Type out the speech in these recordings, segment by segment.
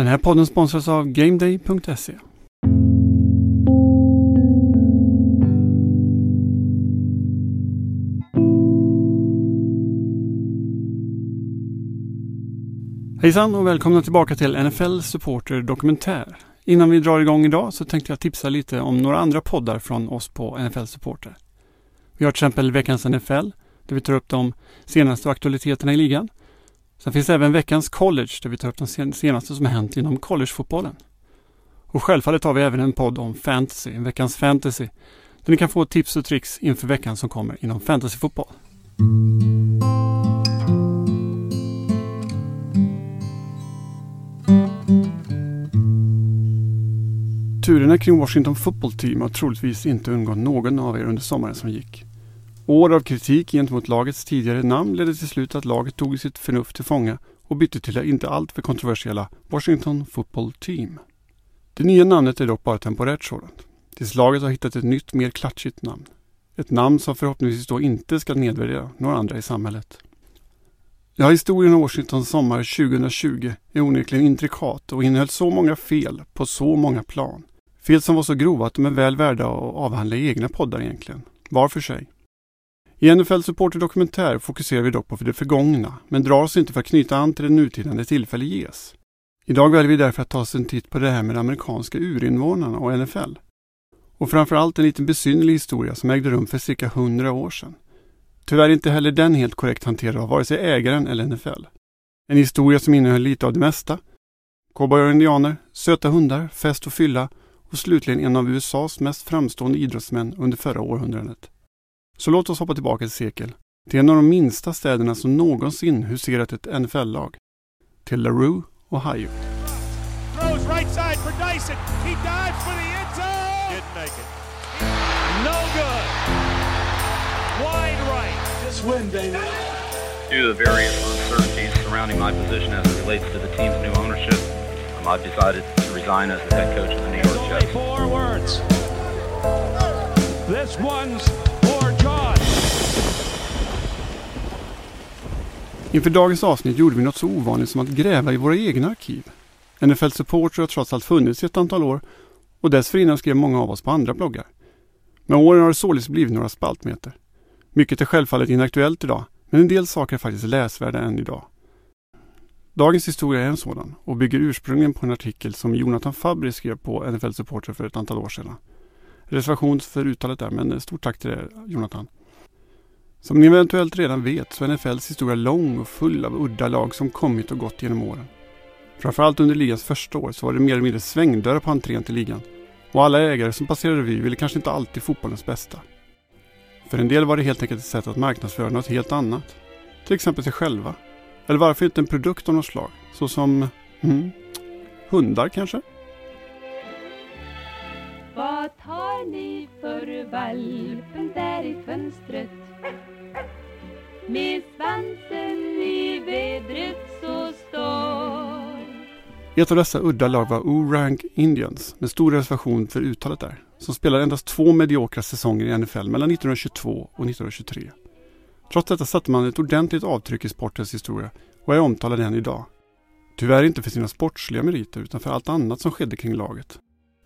Den här podden sponsras av GameDay.se. Hejsan och välkomna tillbaka till NFL Supporter Dokumentär. Innan vi drar igång idag så tänkte jag tipsa lite om några andra poddar från oss på NFL Supporter. Vi har till exempel veckans NFL där vi tar upp de senaste aktualiteterna i ligan. Sen finns även veckans college där vi tar upp de senaste som har hänt inom collegefotbollen. Och självfallet har vi även en podd om fantasy, veckans fantasy, där ni kan få tips och tricks inför veckan som kommer inom fantasyfotboll. Turerna kring Washington Football Team har troligtvis inte undgått någon av er under sommaren som gick. År av kritik gentemot lagets tidigare namn ledde till slut att laget tog sitt förnuft till fånga och bytte till det inte alltför kontroversiella Washington Football Team. Det nya namnet är dock bara temporärt sådant, tills laget har hittat ett nytt, mer klatschigt namn. Ett namn som förhoppningsvis då inte ska nedvärdera några andra i samhället. Ja, historien om Washington sommar 2020 är onekligen intrikat och innehöll så många fel på så många plan. Fel som var så grova att de är väl värda att avhandla i egna poddar egentligen, var för sig. I NFL Supporter Dokumentär fokuserar vi dock på det förgångna, men drar oss inte för att knyta an till det nutida när tillfälle ges. Idag väljer vi därför att ta oss en titt på det här med de amerikanska urinvånarna och NFL. Och framförallt en liten besynnerlig historia som ägde rum för cirka 100 år sedan. Tyvärr inte heller den helt korrekt hanterad av vare sig ägaren eller NFL. En historia som innehöll lite av det mesta. Cowboyer och indianer, söta hundar, fest och fylla och slutligen en av USAs mest framstående idrottsmän under förra århundradet. Så låt oss hoppa tillbaka ett sekel. Till en av de minsta städerna som någonsin huserat ett NFL-lag. Till LaRue, Ohio. Throws right side for Dyson. He dives for the end zone. Didn't make it. No good. Wide right. Just win, David. Due to the various uncertainties surrounding my position as it relates to the team's new ownership, um, I've decided to resign as the head coach of the New York Jets. Four words. This one's Inför dagens avsnitt gjorde vi något så ovanligt som att gräva i våra egna arkiv. NFL Supporter har trots allt funnits i ett antal år och dessförinnan skrev många av oss på andra bloggar. Med åren har det således blivit några spaltmeter. Mycket är självfallet inaktuellt idag, men en del saker är faktiskt läsvärda än idag. Dagens historia är en sådan och bygger ursprungligen på en artikel som Jonathan Fabri skrev på NFL Supporter för ett antal år sedan. Reservation för uttalet där, men stort tack till dig Jonathan. Som ni eventuellt redan vet så är NFLs historia lång och full av udda lag som kommit och gått genom åren. Framförallt under ligans första år så var det mer eller mindre svängdörrar på entrén till ligan. Och alla ägare som passerade revy ville kanske inte alltid fotbollens bästa. För en del var det helt enkelt ett sätt att marknadsföra något helt annat. Till exempel sig själva. Eller varför inte en produkt av något slag? Såsom, mm, hundar kanske? Vad har ni för valpen där i fönstret? Med svansen i vädret så står Ett av dessa udda lag var Orange Indians med stor reservation för uttalet där. Som spelade endast två mediokra säsonger i NFL mellan 1922 och 1923. Trots detta satte man ett ordentligt avtryck i sportens historia och är omtalad än idag. Tyvärr inte för sina sportsliga meriter utan för allt annat som skedde kring laget.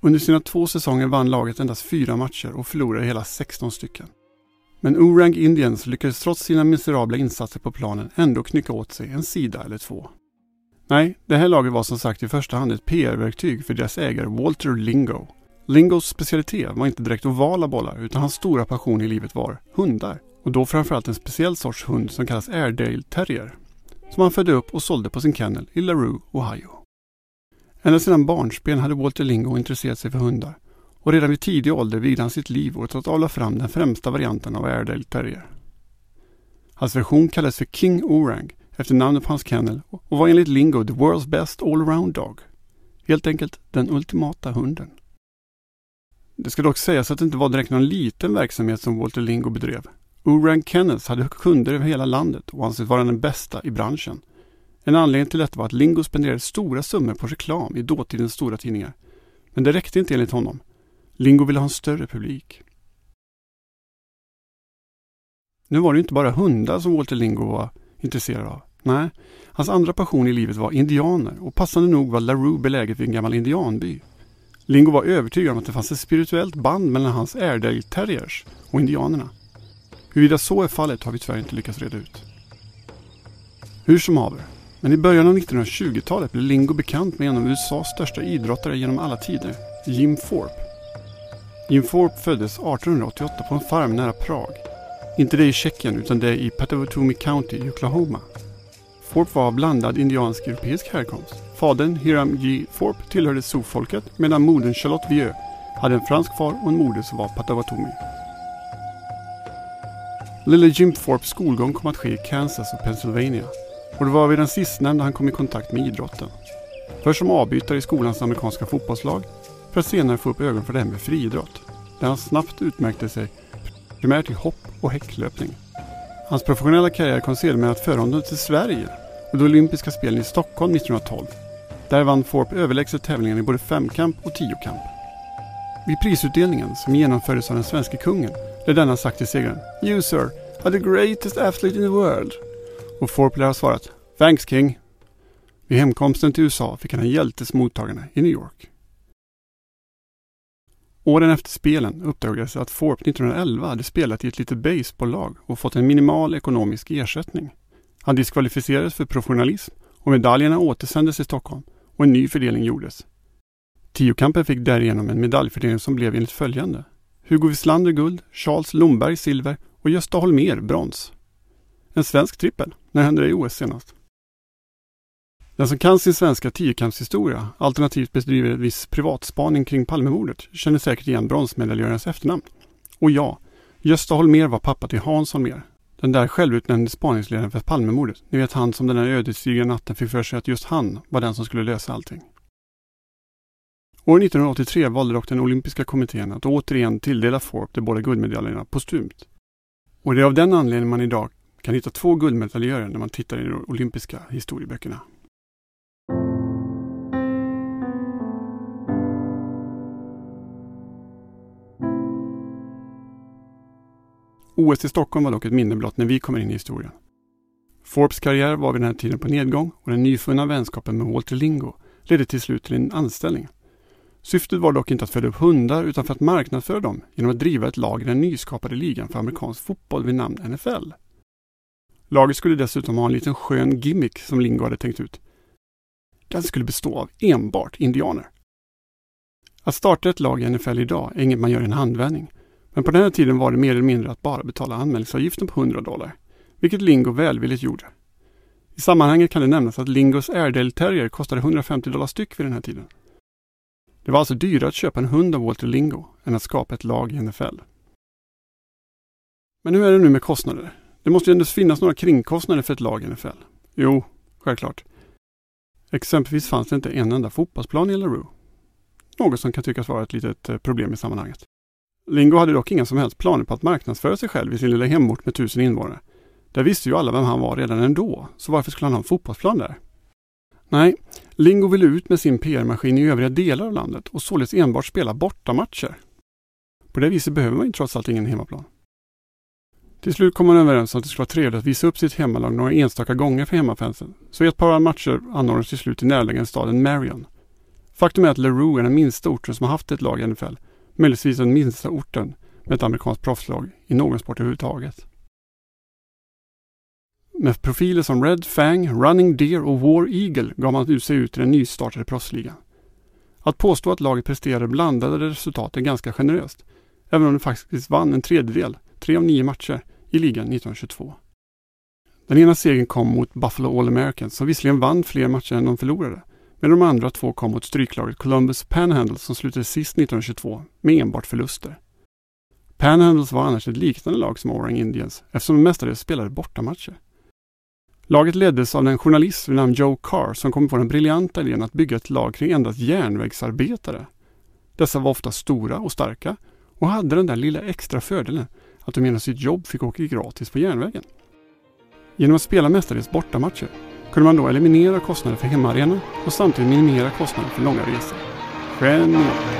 Under sina två säsonger vann laget endast fyra matcher och förlorade hela 16 stycken. Men Orang Indians lyckades trots sina miserabla insatser på planen ändå knycka åt sig en sida eller två. Nej, det här laget var som sagt i första hand ett PR-verktyg för deras ägare Walter Lingo. Lingos specialitet var inte direkt ovala bollar utan hans stora passion i livet var hundar. Och då framförallt en speciell sorts hund som kallas Airedale Terrier. Som han födde upp och sålde på sin kennel i LaRue, Ohio. Ända sedan barnsben hade Walter Lingo intresserat sig för hundar och redan vid tidig ålder vigde han sitt liv åt att avla fram den främsta varianten av Airedale Terrier. Hans version kallades för King Orang efter namnet på hans kennel och var enligt Lingo the world's best all-around dog. Helt enkelt den ultimata hunden. Det ska dock sägas att det inte var direkt någon liten verksamhet som Walter Lingo bedrev. Orang Kennels hade kunder över hela landet och anses vara den bästa i branschen. En anledning till detta var att Lingo spenderade stora summor på reklam i dåtidens stora tidningar. Men det räckte inte enligt honom. Lingo ville ha en större publik. Nu var det inte bara hundar som Walter Lingo var intresserad av. Nej, hans andra passion i livet var indianer och passande nog var LaRue beläget vid en gammal indianby. Lingo var övertygad om att det fanns ett spirituellt band mellan hans Airedale Terriers och indianerna. Huruvida så är fallet har vi tyvärr inte lyckats reda ut. Hur som haver, men i början av 1920-talet blev Lingo bekant med en av USAs största idrottare genom alla tider, Jim Thorpe. Jim Thorpe föddes 1888 på en farm nära Prag. Inte det i Tjeckien utan det i Potawatomi County i Oklahoma. Thorpe var av blandad indiansk-europeisk härkomst. Fadern Hiram J. Thorpe tillhörde Sioux-folket medan modern Charlotte Vieux hade en fransk far och en moder som var Potawatomi. Lille Jim Thorpes skolgång kom att ske i Kansas och Pennsylvania och det var vid den sistnämnda han kom i kontakt med idrotten. Först som avbytare i skolans amerikanska fotbollslag för att senare få upp ögonen för det här med friidrott. Där han snabbt utmärkte sig primärt i hopp och häcklöpning. Hans professionella karriär kom sedermera att föra honom till Sverige och de olympiska spelen i Stockholm 1912. Där vann Forp överlägset tävlingen i både femkamp och tiokamp. Vid prisutdelningen, som genomfördes av den svenske kungen, blev denna sagt till segraren You sir are the greatest athlete in the world. Och Forp lär ha svarat Thanks King. Vid hemkomsten till USA fick han en hjältes mottagande i New York. Åren efter spelen uppdagades att Thorpe 1911 hade spelat i ett litet baseballlag och fått en minimal ekonomisk ersättning. Han diskvalificerades för professionalism och medaljerna återsändes till Stockholm och en ny fördelning gjordes. Tiokampen fick därigenom en medaljfördelning som blev enligt följande. Hugo Wislander guld, Charles Lomberg silver och Gösta Holmer brons. En svensk trippel. När hände det i OS senast? Den som kan sin svenska tiokampshistoria, alternativt bedriver viss privatspaning kring Palmemordet, känner säkert igen bronsmedaljörens efternamn. Och ja, Gösta Holmer var pappa till Hans Holmer. Den där självutnämnde spaningsledaren för Palmemordet. Ni vet han som den där ödesdigra natten fick för sig att just han var den som skulle lösa allting. År 1983 valde dock den olympiska kommittén att återigen tilldela Forbes de båda guldmedaljerna postumt. Och det är av den anledningen man idag kan hitta två guldmedaljörer när man tittar i de olympiska historieböckerna. OS i Stockholm var dock ett minne blott när vi kommer in i historien. Forbes karriär var vid den här tiden på nedgång och den nyfunna vänskapen med Walter Lingo ledde till slut till en anställning. Syftet var dock inte att föda upp hundar utan för att marknadsföra dem genom att driva ett lag i den nyskapade ligan för amerikansk fotboll vid namn NFL. Laget skulle dessutom ha en liten skön gimmick som Lingo hade tänkt ut. Den skulle bestå av enbart indianer. Att starta ett lag i NFL idag är inget man gör i en handvändning. Men på den här tiden var det mer eller mindre att bara betala anmälningsavgiften på 100 dollar, vilket Lingo välvilligt gjorde. I sammanhanget kan det nämnas att Lingos Airedale Terrier kostade 150 dollar styck vid den här tiden. Det var alltså dyrare att köpa en hund av Walter Lingo än att skapa ett lag i NFL. Men hur är det nu med kostnader? Det måste ju ändå finnas några kringkostnader för ett lag i NFL. Jo, självklart. Exempelvis fanns det inte en enda fotbollsplan i LaRue. Något som kan tyckas vara ett litet eh, problem i sammanhanget. Lingo hade dock inga som helst planer på att marknadsföra sig själv i sin lilla hemort med tusen invånare. Där visste ju alla vem han var redan ändå, så varför skulle han ha en fotbollsplan där? Nej, Lingo ville ut med sin PR-maskin i övriga delar av landet och således enbart spela bortamatcher. På det viset behöver man ju trots allt ingen hemmaplan. Till slut kom man överens om att det skulle vara trevligt att visa upp sitt hemmalag några enstaka gånger för hemmafansen. Så ett par matcher anordnades till slut i närliggande staden Marion. Faktum är att LaRue är den minsta orten som har haft ett lag i NFL. Möjligtvis den minsta orten med ett amerikanskt proffslag i någon sport överhuvudtaget. Med profiler som Red Fang, Running Deer och War Eagle gav man ut sig ut i den nystartade proffsligan. Att påstå att laget presterade blandade resultat är ganska generöst, även om de faktiskt vann en tredjedel, tre av nio matcher, i ligan 1922. Den ena segern kom mot Buffalo All Americans som visserligen vann fler matcher än de förlorade, medan de andra två kom mot stryklaget Columbus Panhandle som slutade sist 1922 med enbart förluster. Panhandles var annars ett liknande lag som Orang Indians eftersom de mestadels spelade bortamatcher. Laget leddes av den journalist vid namn Joe Carr som kom på den briljanta idén att bygga ett lag kring endast järnvägsarbetare. Dessa var ofta stora och starka och hade den där lilla extra fördelen att de genom sitt jobb fick åka gratis på järnvägen. Genom att spela mestadels bortamatcher kunde man då eliminera kostnader för hemmaarenan och samtidigt minimera kostnader för långa resor. Genialt!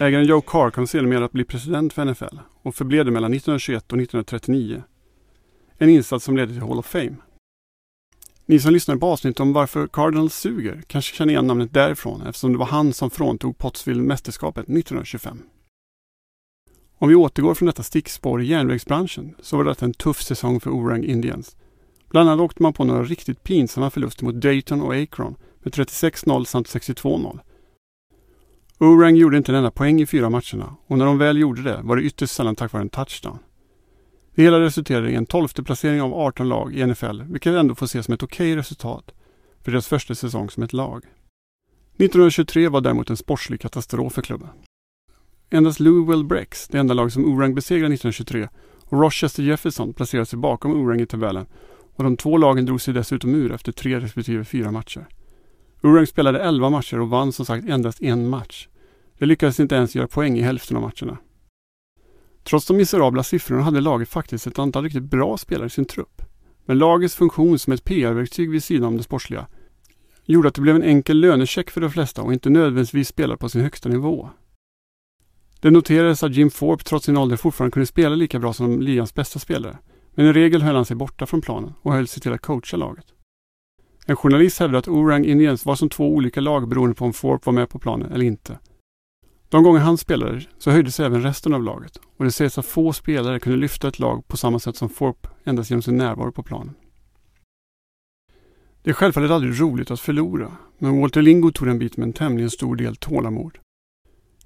Ägaren Joe Carr kom sedermera att bli president för NFL och förblev det mellan 1921 och 1939. En insats som ledde till Hall of Fame. Ni som lyssnar på avsnittet om varför Cardinals suger kanske känner igen namnet därifrån eftersom det var han som fråntog Pottsville mästerskapet 1925. Om vi återgår från detta stickspår i järnvägsbranschen så var det en tuff säsong för Orang Indians. Bland annat åkte man på några riktigt pinsamma förluster mot Dayton och Akron med 36-0 samt 62-0. Orang gjorde inte en enda poäng i fyra matcherna och när de väl gjorde det var det ytterst sällan tack vare en touchdown. Det hela resulterade i en tolfte placering av 18 lag i NFL, vilket ändå får ses som ett okej resultat för deras första säsong som ett lag. 1923 var däremot en sportslig katastrof för klubben. Endast Louisville Brex, det enda lag som Orang besegrade 1923, och Rochester Jefferson placerade sig bakom Orang i tabellen och de två lagen drog sig dessutom ur efter tre respektive fyra matcher. Orang spelade 11 matcher och vann som sagt endast en match. De lyckades inte ens göra poäng i hälften av matcherna. Trots de miserabla siffrorna hade laget faktiskt ett antal riktigt bra spelare i sin trupp. Men lagets funktion som ett PR-verktyg vid sidan om det sportsliga gjorde att det blev en enkel lönecheck för de flesta och inte nödvändigtvis spelade på sin högsta nivå. Det noterades att Jim Thorpe trots sin ålder fortfarande kunde spela lika bra som ligans bästa spelare. Men i regel höll han sig borta från planen och höll sig till att coacha laget. En journalist hävdade att Orang Indians var som två olika lag beroende på om Thorpe var med på planen eller inte. De gånger han spelade så höjdes även resten av laget och det sägs att få spelare kunde lyfta ett lag på samma sätt som Thorpe endast genom sin närvaro på planen. Det är självfallet aldrig roligt att förlora, men Walter Lingo tog en bit med en tämligen stor del tålamod.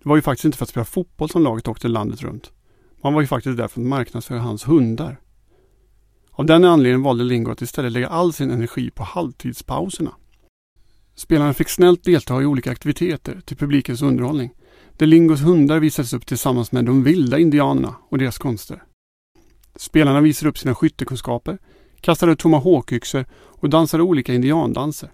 Det var ju faktiskt inte för att spela fotboll som laget åkte landet runt. Man var ju faktiskt där för att marknadsföra hans hundar. Av den anledningen valde Lingo att istället lägga all sin energi på halvtidspauserna. Spelarna fick snällt delta i olika aktiviteter till publikens underhållning där Lingos hundar visades upp tillsammans med de vilda indianerna och deras konster. Spelarna visade upp sina skyttekunskaper, kastade tomahawkyxor och dansade olika indiandanser.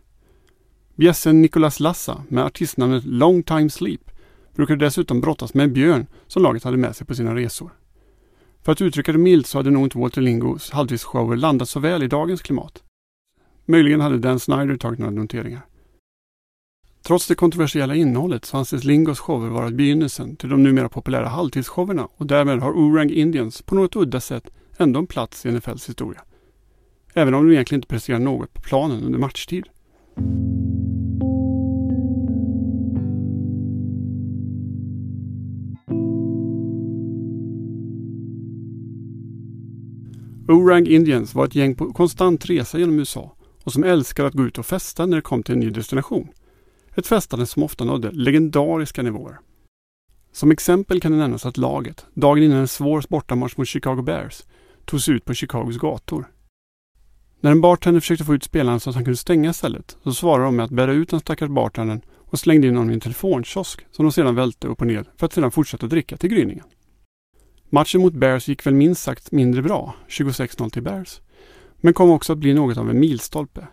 Bjässen Nicolas Lassa med artistnamnet Long Time Sleep brukade dessutom brottas med en björn som laget hade med sig på sina resor. För att uttrycka det milt så hade nog inte Walter Lingos halvtidsshower landat så väl i dagens klimat. Möjligen hade Dan Snyder tagit några noteringar. Trots det kontroversiella innehållet så anses Lingos shower vara begynnelsen till de numera populära halvtidsshowerna och därmed har Orang Indians på något udda sätt ändå en plats i NFLs historia. Även om de egentligen inte presterar något på planen under matchtid. Orang Indians var ett gäng på konstant resa genom USA och som älskade att gå ut och festa när det kom till en ny destination. Ett festande som ofta nådde legendariska nivåer. Som exempel kan det nämnas att laget, dagen innan en svår bortamatch mot Chicago Bears, tog sig ut på Chicagos gator. När en bartender försökte få ut spelaren så att han kunde stänga stället så svarade de med att bära ut den stackars bartendern och slängde in honom i en telefonkiosk som de sedan välte upp och ner för att sedan fortsätta dricka till gryningen. Matchen mot Bears gick väl minst sagt mindre bra, 26-0 till Bears, men kom också att bli något av en milstolpe.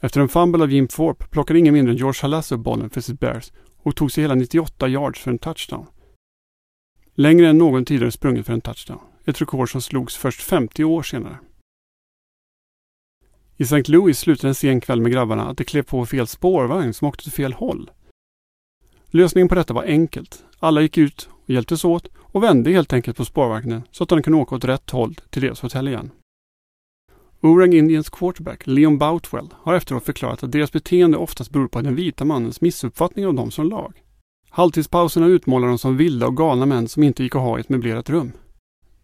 Efter en fumble av Jim Thorpe plockade ingen mindre än George Halas upp bollen för sitt Bears och tog sig hela 98 yards för en touchdown. Längre än någon tidigare sprungit för en touchdown. Ett rekord som slogs först 50 år senare. I St. Louis slutade en sen kväll med grabbarna att de klev på fel spårvagn som åkte åt fel håll. Lösningen på detta var enkelt. Alla gick ut och hjälptes åt och vände helt enkelt på spårvagnen så att de kunde åka åt rätt håll till deras hotell igen. Orang Indians quarterback Leon Boutwell har efteråt förklarat att deras beteende oftast beror på den vita mannens missuppfattning av dem som lag. Halvtidspauserna utmålar dem som vilda och galna män som inte gick att ha i ett möblerat rum.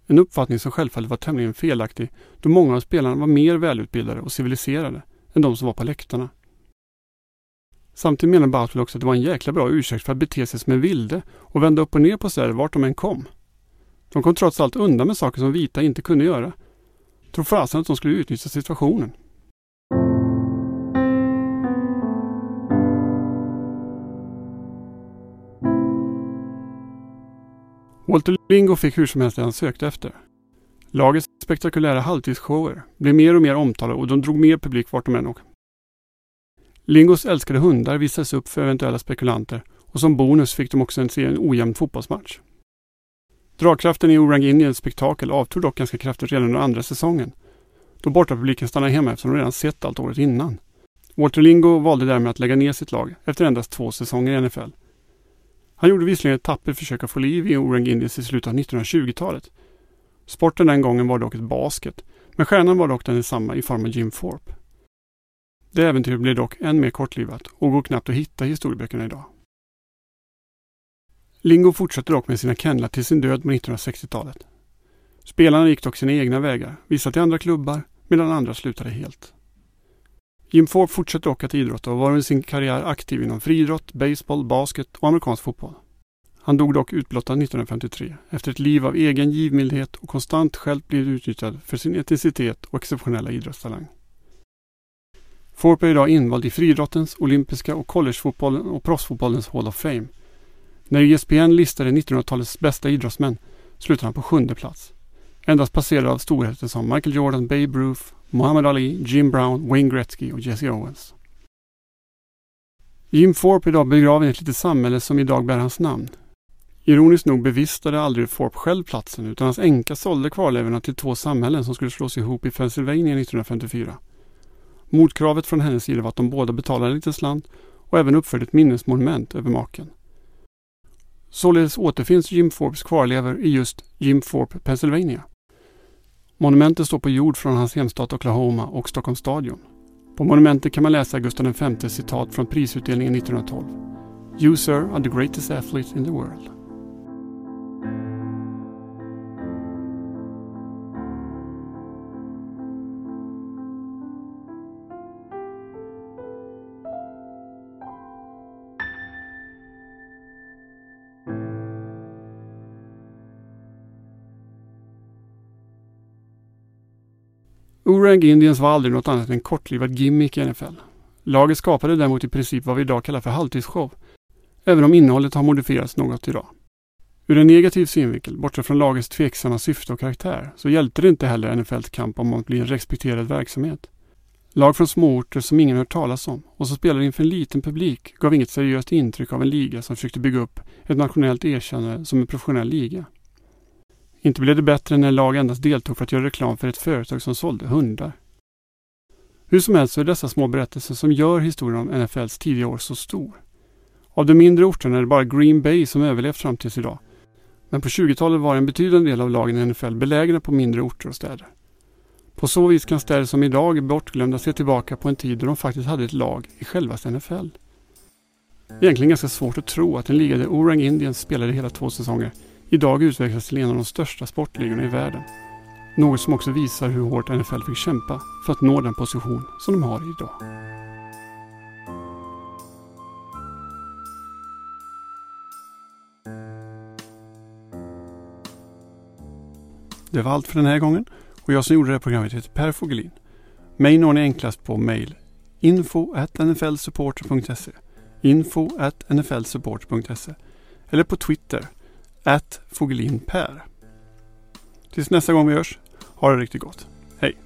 En uppfattning som självfallet var tämligen felaktig då många av spelarna var mer välutbildade och civiliserade än de som var på läktarna. Samtidigt menar Boutwell också att det var en jäkla bra ursäkt för att bete sig som en vilde och vända upp och ner på sig vart de än kom. De kom trots allt undan med saker som vita inte kunde göra Tror fasen att de skulle utnyttja situationen. Walter Lingo fick hur som helst det han sökte efter. Lagets spektakulära halvtidsshower blev mer och mer omtalade och de drog mer publik vart de än åkte. Lingos älskade hundar visades upp för eventuella spekulanter och som bonus fick de också se en ojämn fotbollsmatch. Dragkraften i Orang Indians spektakel avtog dock ganska kraftigt redan under andra säsongen. Då bortapubliken stannade hemma eftersom de redan sett allt året innan. Walter Lingo valde därmed att lägga ner sitt lag efter endast två säsonger i NFL. Han gjorde visserligen ett tappert försök att få liv i Orang Indians i slutet av 1920-talet. Sporten den gången var dock ett basket, men stjärnan var dock densamma i form av Jim Thorpe. Det äventyret blev dock än mer kortlivat och går knappt att hitta i historieböckerna idag. Lingo fortsatte dock med sina kennlar till sin död på 1960-talet. Spelarna gick dock sina egna vägar, vissa till andra klubbar, medan andra slutade helt. Jim Ford fortsatte dock att idrotta och var under sin karriär aktiv inom friidrott, baseball, basket och amerikansk fotboll. Han dog dock utblottad 1953 efter ett liv av egen givmildhet och konstant själv blivit utnyttjad för sin etnicitet och exceptionella idrottstalang. Thorpe är idag invald i friidrottens, olympiska och collegefotbollen och proffsfotbollens Hall of Fame. När ESPN listade 1900-talets bästa idrottsmän slutade han på sjunde plats. Endast passerad av storheter som Michael Jordan, Babe Ruth, Muhammad Ali, Jim Brown, Wayne Gretzky och Jesse Owens. Jim Thorpe är idag begraven i ett litet samhälle som idag bär hans namn. Ironiskt nog bevistade aldrig Thorpe själv platsen utan hans änka sålde kvarlevorna till två samhällen som skulle slås ihop i Pennsylvania 1954. Motkravet från hennes sida var att de båda betalade en liten slant och även uppförde ett minnesmonument över maken. Således återfinns Jim Forbes kvarlevor i just Jim Thorpe, Pennsylvania. Monumentet står på jord från hans hemstad Oklahoma och Stockholms stadion. På monumentet kan man läsa Gustav V citat från prisutdelningen 1912. You sir are the greatest athlete in the world. Orang Indians var aldrig något annat än en kortlivad gimmick i NFL. Laget skapade däremot i princip vad vi idag kallar för halvtidsshow, även om innehållet har modifierats något idag. Ur en negativ synvinkel, bortsett från lagets tveksamma syfte och karaktär, så hjälpte det inte heller NFLs kamp om att bli en respekterad verksamhet. Lag från småorter som ingen hört talas om och som spelade inför en liten publik gav inget seriöst intryck av en liga som försökte bygga upp ett nationellt erkännande som en professionell liga. Inte blev det bättre när lag endast deltog för att göra reklam för ett företag som sålde hundar. Hur som helst så är dessa små berättelser som gör historien om NFLs tidiga år så stor. Av de mindre orterna är det bara Green Bay som överlevt fram tills idag. Men på 20-talet var en betydande del av lagen i NFL belägna på mindre orter och städer. På så vis kan städer som idag är bortglömda se tillbaka på en tid då de faktiskt hade ett lag i självaste NFL. Egentligen ganska svårt att tro att en liga där Orang Indians spelade hela två säsonger idag utvecklas till en av de största sportligorna i världen. Något som också visar hur hårt NFL fick kämpa för att nå den position som de har idag. Det var allt för den här gången och jag som gjorde det här programmet heter Per Fogelin. Mig når ni enklast på mail info nflsupporter.se info nflsupporter.se eller på Twitter at Fogelin Per. Tills nästa gång vi hörs, ha det riktigt gott. Hej!